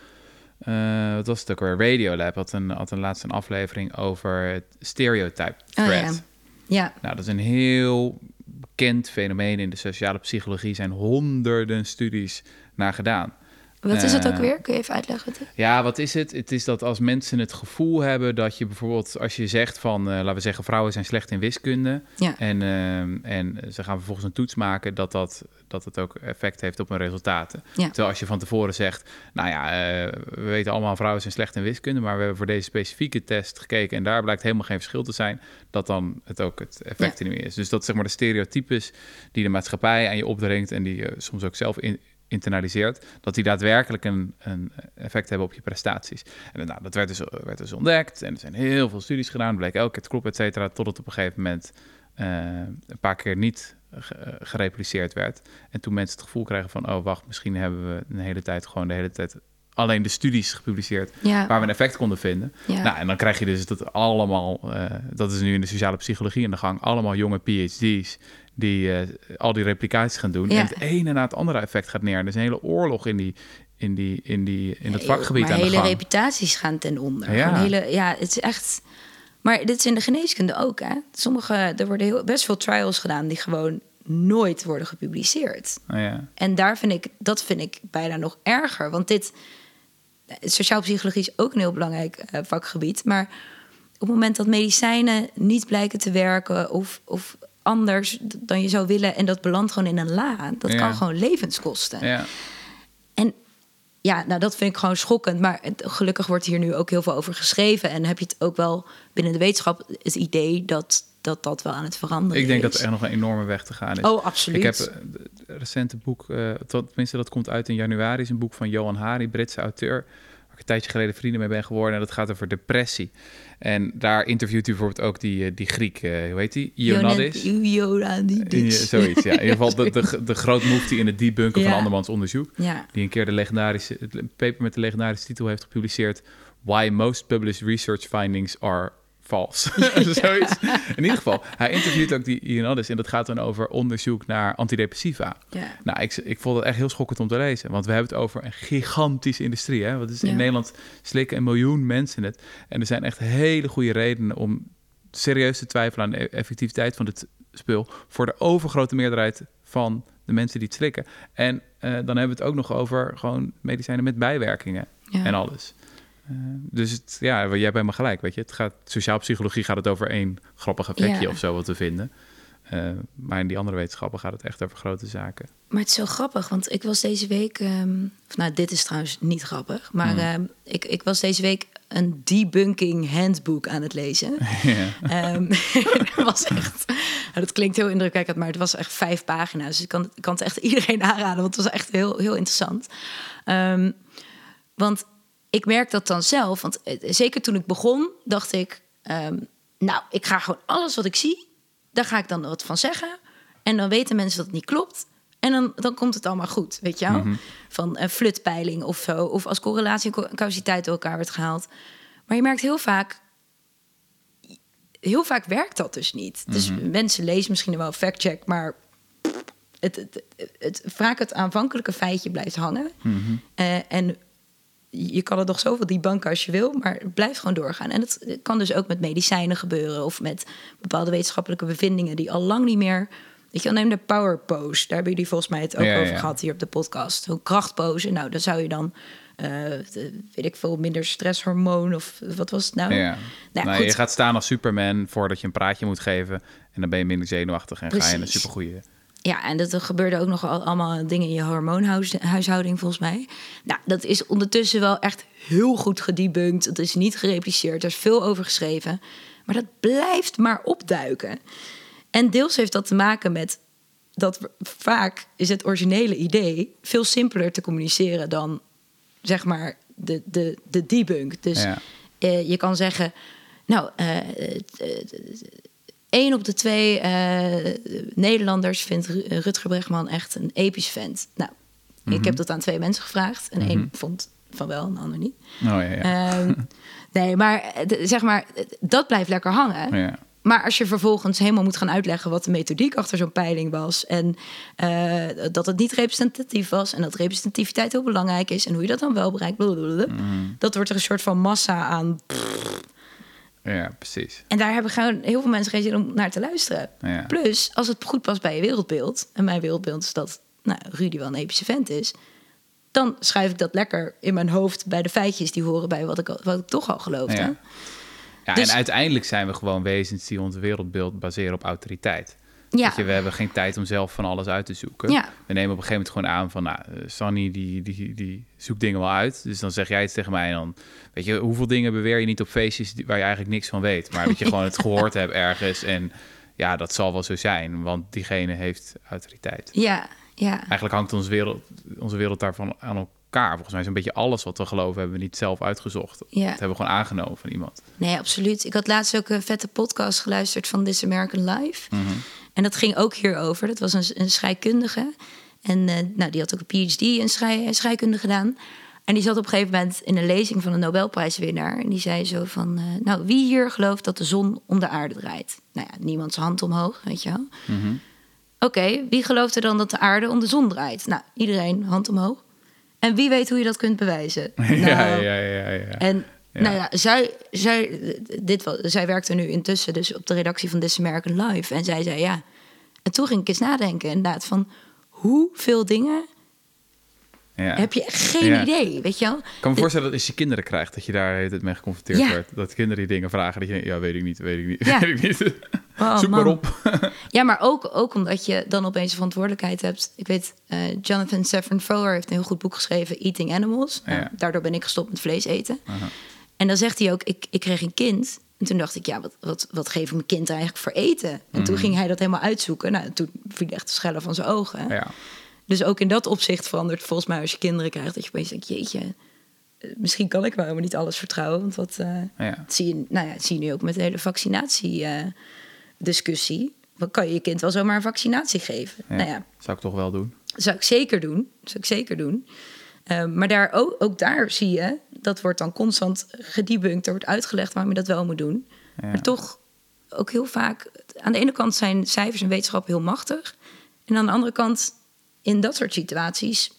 wat was het ook weer? Radiolab had een, had een laatst een aflevering over het stereotype Oh, threat. ja. Ja, Nou, dat is een heel bekend fenomeen in de sociale psychologie. Zijn honderden studies naar gedaan. Wat is het ook Eh, weer? Kun je even uitleggen? Wat het Ja, wat is het? Het is dat als mensen het gevoel hebben dat je bijvoorbeeld, als je zegt van, eh, laten we zeggen, vrouwen zijn slecht in wiskunde. Ja. En, ehm, en ze gaan vervolgens een toets maken, dat, dat, dat het ook effect heeft op hun resultaten. Ja. Terwijl als je van tevoren zegt, nou ja, eh, we weten allemaal, vrouwen zijn slecht in wiskunde, maar we hebben voor deze specifieke test gekeken en daar blijkt helemaal geen verschil te zijn, dat dan het ook het effect Ja. er niet meer is. Dus dat zeg maar de stereotypes die de maatschappij aan je opdringt en die je soms ook zelf in, internaliseert, dat die daadwerkelijk een, een effect hebben op je prestaties. En nou, dat werd dus, werd dus ontdekt en er zijn heel veel studies gedaan, bleek elke keer klopt, et cetera, tot het op een gegeven moment eh, een paar keer niet ge- eh, gerepliceerd werd. En toen mensen het gevoel krijgen van, oh wacht, misschien hebben we een hele tijd gewoon de hele tijd alleen de studies gepubliceerd Ja. waar we een effect konden vinden. Ja. Nou, en dan krijg je dus dat allemaal, eh, dat is nu in de sociale psychologie aan de gang, allemaal jonge PhD's die eh, al die replicaties gaan doen. Ja. En het ene na het andere effect gaat neer. Er is een hele oorlog in, die, in, die, in, die, in dat vakgebied maar aan de hele gang. reputaties gaan ten onder. Ja. Hele, ja, het is echt. Maar dit is in de geneeskunde ook, hè? Sommige, er worden heel, best veel trials gedaan die gewoon nooit worden gepubliceerd. Oh, ja. En daar vind ik, dat vind ik bijna nog erger. Want dit, sociaal psychologie is ook een heel belangrijk eh, vakgebied. Maar op het moment dat medicijnen niet blijken te werken of, of anders dan je zou willen en dat belandt gewoon in een la, dat Ja. kan gewoon levens kosten. Ja. En ja, nou dat vind ik gewoon schokkend. Maar het- gelukkig wordt hier nu ook heel veel over geschreven. En heb je het ook wel binnen de wetenschap het idee dat dat, dat wel aan het veranderen Ik denk is. dat er nog een enorme weg te gaan is. Oh, absoluut. Ik heb eh, het recente boek, eh, tot- tenminste dat komt uit in januari, is een boek van Johan Hari, Britse auteur, ik een tijdje geleden vrienden mee ben geworden. En dat gaat over depressie. En daar interviewt hij bijvoorbeeld ook die, eh, die Griek, eh, hoe heet die? Ionadis. Ionadis. Zoiets, ja. In ieder geval de, de, *laughs* de mufti in het debunken van Ja. andermans onderzoek. Ja, Die een keer de legendarische, het paper met de legendarische titel heeft gepubliceerd. Why most published research findings are false. *laughs* Zoiets. In ieder geval, hij interviewt ook die Ionadis en dat gaat dan over onderzoek naar antidepressiva. Nou, ik, ik vond het echt heel schokkend om te lezen. Want we hebben het over een gigantische industrie. Hè? Want het is in Nederland slikken een miljoen mensen het. En er zijn echt hele goede redenen om serieus te twijfelen aan de effectiviteit van dit spul. Voor de overgrote meerderheid van de de mensen die het slikken. En dan hebben we het ook nog over gewoon medicijnen met bijwerkingen en alles. Dus het, ja, jij hebt helemaal gelijk, weet je. Het gaat, sociaal psychologie gaat het over één grappig effectje of zo wat te vinden. Uh, maar in die andere wetenschappen gaat het echt over grote zaken. Maar het is zo grappig, want ik was deze week... Um, nou, dit is trouwens niet grappig. Maar mm. ik, ik was deze week een debunking handbook aan het lezen. *laughs* Ja. Um, *laughs* was echt... Dat klinkt heel indrukwekkend, maar het was echt vijf pagina's. Dus ik kan, ik kan het echt *laughs* iedereen aanraden, want het was echt heel, heel interessant. Um, want ik merk dat dan zelf, want eh, zeker toen ik begon, dacht ik... nou, ik ga gewoon alles wat ik zie daar ga ik dan wat van zeggen. En dan weten mensen dat het niet klopt. En dan, dan komt het allemaal goed, weet je wel? Mhm. Van een flutpeiling of zo. Of als correlatie en causaliteit door elkaar wordt gehaald. Maar je merkt heel vaak... Heel vaak werkt dat dus niet. Dus mhm. mensen lezen misschien wel fact-check, maar... Het, het, het, vaak het aanvankelijke feitje blijft hangen. Mhm. Eh, en je kan het nog zoveel die banken als je wil, maar het blijft gewoon doorgaan. En dat kan dus ook met medicijnen gebeuren of met bepaalde wetenschappelijke bevindingen die al lang niet meer. Weet je, neem de power pose. Daar hebben jullie volgens mij het ook over gehad hier op de podcast. Hoe krachtpose. Nou, dan zou je dan, uh, weet ik veel, minder stresshormoon of wat was het nou? Ja. Nou, nou je gaat staan als Superman voordat je een praatje moet geven. En dan ben je minder zenuwachtig en Precies. ga je een supergoeie ja, en dat er gebeurde ook nog allemaal dingen in je hormoonhuishouding, volgens mij. Nou, dat is ondertussen wel echt heel goed gedebunked. Het is niet gerepliceerd, er is veel over geschreven. Maar dat blijft maar opduiken. En deels heeft dat te maken met dat vaak is het originele idee veel simpeler te communiceren dan zeg maar de, de, de debunk. Dus eh, je kan zeggen, nou, uh, één op de twee uh, Nederlanders vindt Rutger Bregman echt een episch vent. Nou, ik heb mhm. dat aan twee mensen gevraagd. En één mhm. vond van wel, een ander niet. Oh, ja, ja. Um, *laughs* nee, maar zeg maar, dat blijft lekker hangen. Ja. Maar als je vervolgens helemaal moet gaan uitleggen wat de methodiek achter zo'n peiling was. En uh, dat het niet representatief was. En dat representativiteit heel belangrijk is. En hoe je dat dan wel bereikt. Blablabla, mm. Dat wordt er een soort van massa aan. Ja, precies. En daar hebben gewoon heel veel mensen geen zin om naar te luisteren. Ja. Plus, als het goed past bij je wereldbeeld... en mijn wereldbeeld is dat nou, Rudy wel een epische vent is... dan schuif ik dat lekker in mijn hoofd bij de feitjes... die horen bij wat ik, wat ik toch al geloofde. Ja, ja dus, en uiteindelijk zijn we gewoon wezens die ons wereldbeeld baseren op autoriteit. Ja. Je, we hebben geen tijd om zelf van alles uit te zoeken. Ja. We nemen op een gegeven moment gewoon aan van, nou, uh, Sunny die, die, die zoekt dingen wel uit. Dus dan zeg jij iets tegen mij en dan, weet je, hoeveel dingen beweer je niet op feestjes waar je eigenlijk niks van weet. Maar dat je *laughs* gewoon het gehoord hebt ergens en ja, dat zal wel zo zijn, want diegene heeft autoriteit. Ja, ja. Eigenlijk hangt onze wereld, onze wereld daarvan aan elkaar. Volgens mij is een beetje alles wat we geloven hebben we niet zelf uitgezocht. Ja. Dat hebben we gewoon aangenomen van iemand. Nee, absoluut. Ik had laatst ook een vette podcast geluisterd van This American Life. Mm en dat ging ook hierover. Dat was een, een scheikundige. En uh, nou, die had ook een PhD in schei, scheikunde gedaan. En die zat op een gegeven moment in een lezing van een Nobelprijswinnaar. En die zei zo van, uh, nou, wie hier gelooft dat de zon om de aarde draait? Nou ja, niemands hand omhoog, weet je wel. Mm Oké, wie gelooft er dan dat de aarde om de zon draait? Nou, iedereen hand omhoog. En wie weet hoe je dat kunt bewijzen? *laughs* ja, nou, ja, ja, ja. En nou ja, zij, zij, dit, zij werkte nu intussen dus op de redactie van This American Life. En zij zei ja. En toen ging ik eens nadenken inderdaad van hoeveel dingen ja. heb je geen idee, weet je wel? Ik kan me voorstellen dat als je kinderen krijgt, dat je daar het mee geconfronteerd ja. wordt. Dat kinderen die dingen vragen, dat je ja, weet ik niet, weet ik niet, weet ik niet. Oh, *laughs* Zoek maar op. *laughs* ja, maar ook, ook omdat je dan opeens een verantwoordelijkheid hebt. Ik weet, uh, Jonathan Safran Foer heeft een heel goed boek geschreven, Eating Animals. Nou, daardoor ben ik gestopt met vlees eten. En dan zegt hij ook, ik, ik kreeg een kind. En toen dacht ik, ja, wat, wat, wat geef ik mijn kind eigenlijk voor eten? En toen mhm. ging hij dat helemaal uitzoeken. Nou, toen viel echt de schellen van zijn ogen. Ja. Dus ook in dat opzicht verandert volgens mij als je kinderen krijgt... dat je opeens denkt, jeetje, eh, misschien kan ik wel helemaal niet alles vertrouwen. Want wat uh, ja. zie, je, nou ja, zie je nu ook met de hele vaccinatie-discussie. Uh, kan je je kind wel zomaar een vaccinatie geven? Ja, nou ja, zou ik toch wel doen? Zou ik zeker doen. Zou ik zeker doen. Ehm, maar daar, ook, ook, daar zie je, dat wordt dan constant gedebunked. Er wordt uitgelegd waarom je dat wel moet doen. Maar toch ook heel vaak... Aan de ene kant zijn cijfers en wetenschap heel machtig. En aan de andere kant, in dat soort situaties...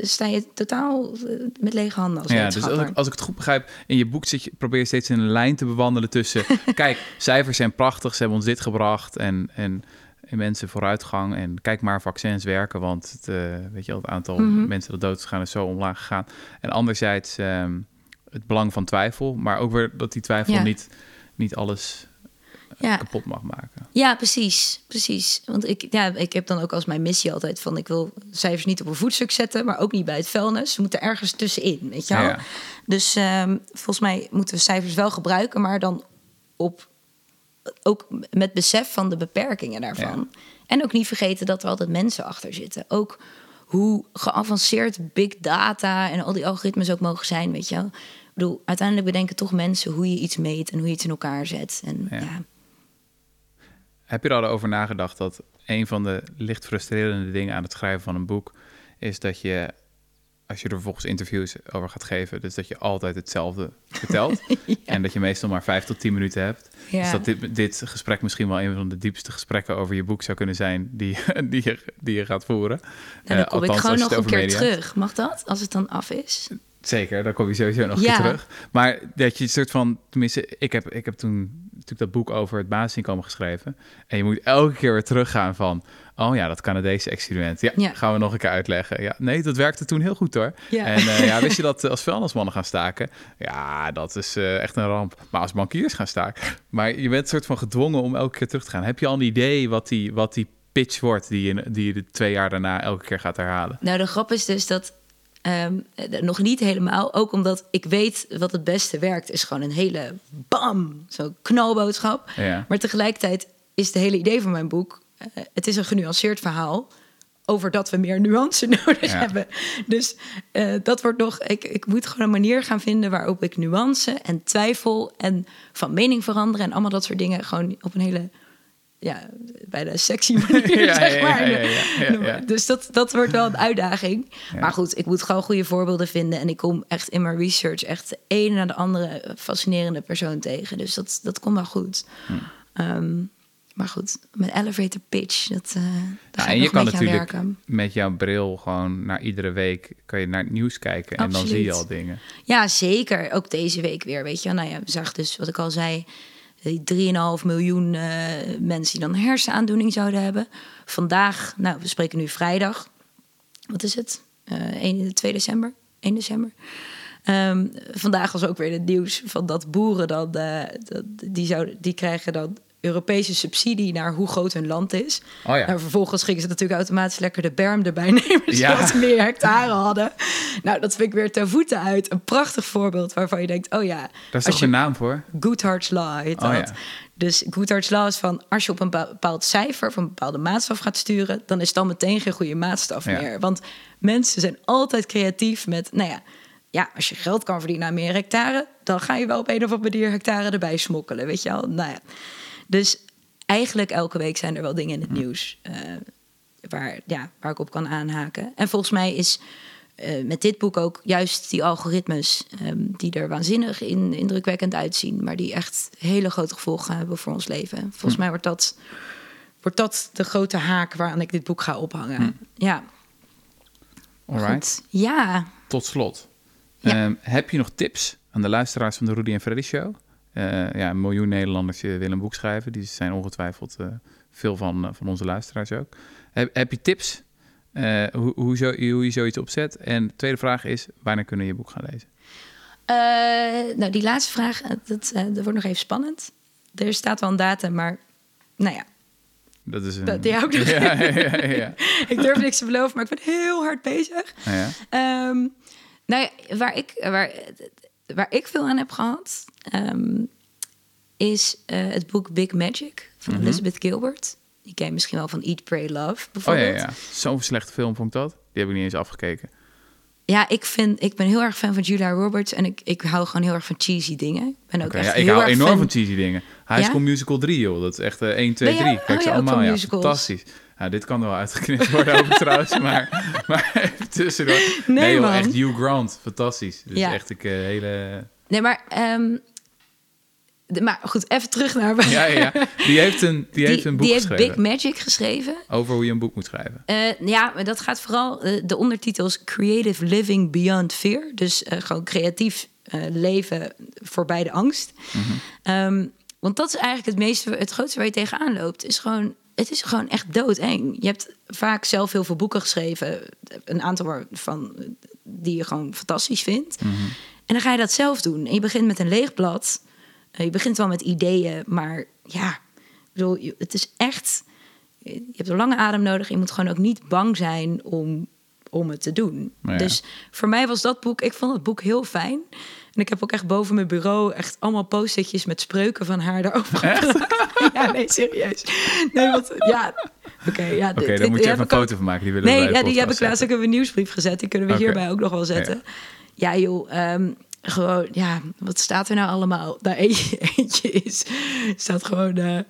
sta je totaal eh, met lege handen als Ja, dus als ik, als ik het goed begrijp, in je boek zit je, probeer je steeds een lijn te bewandelen tussen... *laughs* kijk, cijfers zijn prachtig, ze hebben ons dit gebracht en... en immense vooruitgang. En kijk maar, vaccins werken, want het, eh, weet je, het aantal Mhm. mensen dat dood is gegaan is zo omlaag gegaan. En anderzijds ehm, het belang van twijfel, maar ook weer dat die twijfel Ja. niet, niet alles Ja. kapot mag maken. Ja, precies. Precies. Want ik, ja, ik heb dan ook als mijn missie altijd van... ik wil cijfers niet op een voetstuk zetten... maar ook niet bij het vuilnis. Ze moeten ergens tussenin, weet je wel? Ja. Dus ehm, volgens mij moeten we cijfers wel gebruiken... maar dan op, ook met besef van de beperkingen daarvan. En ook niet vergeten dat er altijd mensen achter zitten. Ook hoe geavanceerd big data en al die algoritmes ook mogen zijn, weet je wel? Ik bedoel, uiteindelijk bedenken toch mensen hoe je iets meet... en hoe je iets in elkaar zet. En Ja. ja Heb je er al over nagedacht dat een van de licht frustrerende dingen aan het schrijven van een boek is dat je, als je er vervolgens interviews over gaat geven, dus dat je altijd hetzelfde vertelt *laughs* en dat je meestal maar vijf tot tien minuten hebt. Ja. Dus dat dit, dit gesprek misschien wel een van de diepste gesprekken over je boek zou kunnen zijn die, *laughs* die, je, die je gaat voeren. En dan Eh, kom ik althans, gewoon nog een keer terug. Mag dat? Als het dan af is? Zeker, daar kom je sowieso nog Ja. terug. Maar dat je een soort van, tenminste, ik heb, ik heb toen natuurlijk dat boek over het basisinkomen geschreven. En je moet elke keer weer teruggaan van, oh ja, dat Canadese experiment. Ja, Ja. gaan we nog een keer uitleggen. Ja, nee, dat werkte toen heel goed hoor. Ja. En eh, ja, wist je *laughs* dat eh, als vuilnismannen gaan staken? Ja, dat is eh, echt een ramp. Maar als bankiers gaan staken. Maar je bent soort van gedwongen om elke keer terug te gaan. Heb je al een idee wat die, wat die pitch wordt die je, die je de twee jaar daarna elke keer gaat herhalen? Nou, de grap is dus dat ehm, eh, nog niet helemaal. Ook omdat ik weet wat het beste werkt, is gewoon een hele bam, zo'n knalboodschap. Ja. Maar tegelijkertijd is het hele idee van mijn boek, eh, het is een genuanceerd verhaal over dat we meer nuance *laughs* nodig Ja. hebben. Dus eh, dat wordt nog. Ik, ik moet gewoon een manier gaan vinden waarop ik nuance en twijfel en van mening veranderen en allemaal dat soort dingen gewoon op een hele ja, bijna sexy *laughs* manier, Ja, zeg maar. ja. Dus dat, dat wordt wel een uitdaging. Maar goed, ik moet gewoon goede voorbeelden vinden. En ik kom echt in mijn research echt de ene na de andere fascinerende persoon tegen. Dus dat, dat komt wel goed. Hm. Ehm, maar goed, mijn elevator pitch, dat, eh daar Ja, ga en je kan natuurlijk met jouw bril gewoon naar iedere week kan je naar het nieuws kijken en dan zie je al dingen. Ja, zeker. Ook deze week weer, weet je. Nou ja, we zagen dus, wat ik al zei... die 3,5 miljoen eh, mensen die dan hersenaandoening zouden hebben. Vandaag, nou, we spreken nu vrijdag. Wat is het? Eh 1, 2 december? 1 december. Ehm, vandaag was ook weer het nieuws van dat boeren dan... eh, die, zouden, die krijgen dan Europese subsidie naar hoe groot hun land is. Oh ja. Nou, vervolgens gingen ze natuurlijk automatisch lekker de berm erbij *laughs* nemen... Ja. zodat ze meer hectare hadden. Nou, dat vind ik weer ten voeten uit. Een prachtig voorbeeld waarvan je denkt... oh ja, Daar is toch je een naam voor? Goodhart's Law heet Oh, dat. ja. Dus Goodhart's Law is van... als je op een bepaald cijfer of een bepaalde maatstaf gaat sturen... dan is dan meteen geen goede maatstaf meer. Want mensen zijn altijd creatief met... nou ja, ja, als je geld kan verdienen aan meer hectare... dan ga je wel op een of andere manier hectare erbij smokkelen, weet je wel. Nou ja. Dus eigenlijk elke week zijn er wel dingen in het nieuws... eh, waar, ja, waar ik op kan aanhaken. En volgens mij is eh, met dit boek ook juist die algoritmes... ehm, die er waanzinnig in, indrukwekkend uitzien... maar die echt hele grote gevolgen hebben voor ons leven. Volgens mij wordt dat, wordt dat de grote haak waaraan ik dit boek ga ophangen. Ja, Alright. Ja, Tot slot. Ja. Ehm, heb je nog tips aan de luisteraars van de Rudy en Freddy Show? Eh, ja, een miljoen Nederlanders eh, willen een boek schrijven. Die zijn ongetwijfeld eh, veel van, van onze luisteraars ook. Heb, heb je tips hoe, hoe, zo, hoe je zoiets opzet? En de tweede vraag is, wanneer kunnen we je boek gaan lezen? Nou die laatste vraag, dat, dat wordt nog even spannend. Er staat wel een datum, maar nou ja, Dat is een... Dat- die ik *laughs* nog ja, ja, *laughs* ik durf niks te beloven, maar ik ben heel hard bezig. Ja. Ehm, nou ja, waar ik, waar, waar ik veel aan heb gehad, ehm, is eh, het boek Big Magic van Mhm. Elizabeth Gilbert. Die ken je misschien wel van Eat, Pray, Love Oh ja, bijvoorbeeld. ja. Zo'n slechte film vond ik dat. Die heb ik niet eens afgekeken. Ja, ik, vind, ik ben heel erg fan van Julia Roberts en ik, ik hou gewoon heel erg van cheesy dingen. Ik ben ook echt ja, ik heel hou erg enorm van cheesy dingen. High Ja? School Musical 3, joh. Dat is echt eh 1, 2, Ben jij- 3. Kijk oh ze allemaal. Ja, musicals. fantastisch. Ja, dit kan er wel uitgeknipt *laughs* worden ook trouwens, maar, maar even tussendoor. Nee, joh, man. echt Hugh Grant. Fantastisch. Dus Ja. echt een eh, hele... Nee, maar, ehm, de- maar goed, even terug naar... Ja, ja, ja. Die heeft een, die heeft een boek die heeft geschreven Big Magic geschreven. over hoe je een boek moet schrijven. Eh, ja, maar dat gaat vooral. eh, de ondertitel is Creative Living Beyond Fear. Dus gewoon creatief leven voorbij de angst. Ehm, want dat is eigenlijk het meeste, het grootste waar je tegenaan loopt. Is gewoon. Het is gewoon echt doodeng. Je hebt vaak zelf heel veel boeken geschreven. Een aantal van die je gewoon fantastisch vindt. Mhm. En dan ga je dat zelf doen. En je begint met een leeg blad. Eh, Je begint wel met ideeën, maar ja, ik bedoel, het is echt. Je hebt een lange adem nodig. Je moet gewoon ook niet bang zijn om, om het te doen. Ja. Dus voor mij was dat boek. Ik vond het boek heel fijn. En ik heb ook echt boven mijn bureau echt allemaal post-itjes met spreuken van haar daarover. *laughs* ja, nee, serieus. Nee, want ja. Oké, ja. Oké, daar moet je even een foto van maken. Die willen Nee, ja, die heb ik laatst ook op een nieuwsbrief gezet. Die kunnen we hierbij ook nog wel zetten. Ja, joh. ehm, gewoon, ja, wat staat er nou allemaal? Daar eentje, *laughs* eentje is, staat gewoon,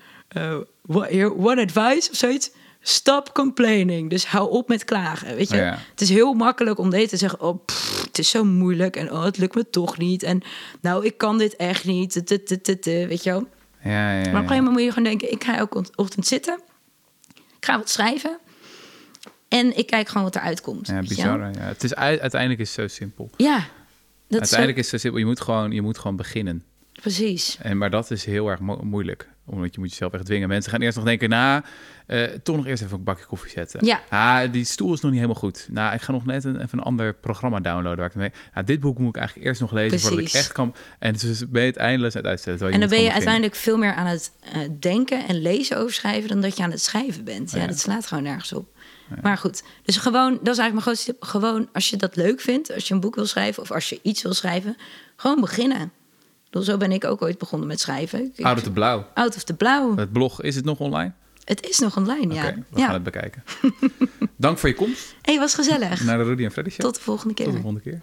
what- here, one advice of zoiets. Stop complaining. Dus hou op met klagen. Weet je, Ja. het is heel makkelijk om deze te zeggen. Oh, pff, het is zo moeilijk en oh, het lukt me toch niet. En nou, ik kan dit echt niet. T- t- t- t- t- Weet je wel. Ja, ja, ja. Maar op een gegeven moment moet je gewoon denken: ik ga elke ochtend zitten. Ik ga wat schrijven. En ik kijk gewoon wat eruit komt. Ja, bizar. Het is, ui- uiteindelijk is het zo simpel. Ja, dat is uiteindelijk is het zo simpel. Je moet gewoon, je moet gewoon beginnen. Precies. En, maar dat is heel erg mo- moeilijk. Omdat je moet jezelf echt dwingen. Mensen gaan eerst nog denken, nou, eh, toch nog eerst even een bakje koffie zetten. Ja. Ah, die stoel is nog niet helemaal goed. Nou, ik ga nog net een, even een ander programma downloaden waar ik mee... Nou, dit boek moet ik eigenlijk eerst nog lezen voordat ik echt kan... En dus ben je het eindeloos aan het uitstellen. En dan ben je uiteindelijk veel meer aan het eh, denken en lezen over schrijven dan dat je aan het schrijven bent. Ja, Ja. dat slaat gewoon nergens op. Maar goed, dus gewoon, dat is eigenlijk mijn grootste tip. Gewoon als je dat leuk vindt, als je een boek wil schrijven of als je iets wil schrijven, gewoon beginnen. Zo ben ik ook ooit begonnen met schrijven. Out of the blauw. Out of the blauw. Het blog, is het nog online? Het is nog online, ja. Oké, we ja. gaan het bekijken. *laughs* Dank voor je komst hey, was gezellig. naar de Rudy en Freddy Show. Tot de volgende keer. Tot de volgende keer.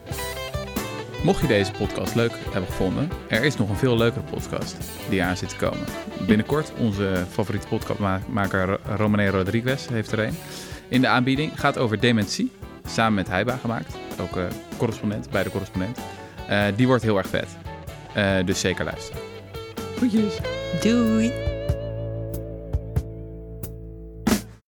Mocht je deze podcast leuk hebben gevonden, er is nog een veel leukere podcast die aan zit te komen. Binnenkort onze favoriete podcastmaker Romane Rodriguez heeft er een. In de aanbieding gaat over dementie, samen met Heiba gemaakt. Ook eh, correspondent, bij de correspondent. Eh, die wordt heel erg vet. Eh, dus zeker luisteren. Groetjes. Doei.